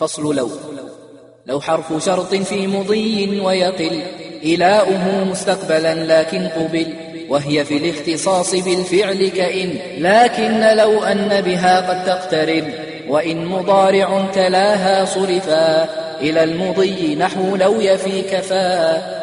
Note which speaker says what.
Speaker 1: فصل لو. لو حرف شرط في مضي ويقل إلاؤه مستقبلا لكن قبل وهي في الاختصاص بالفعل كإن. لكن لو أن بها قد تقترب وإن مضارع تلاها صرفا إلى المضي نحو لو يفي كفا.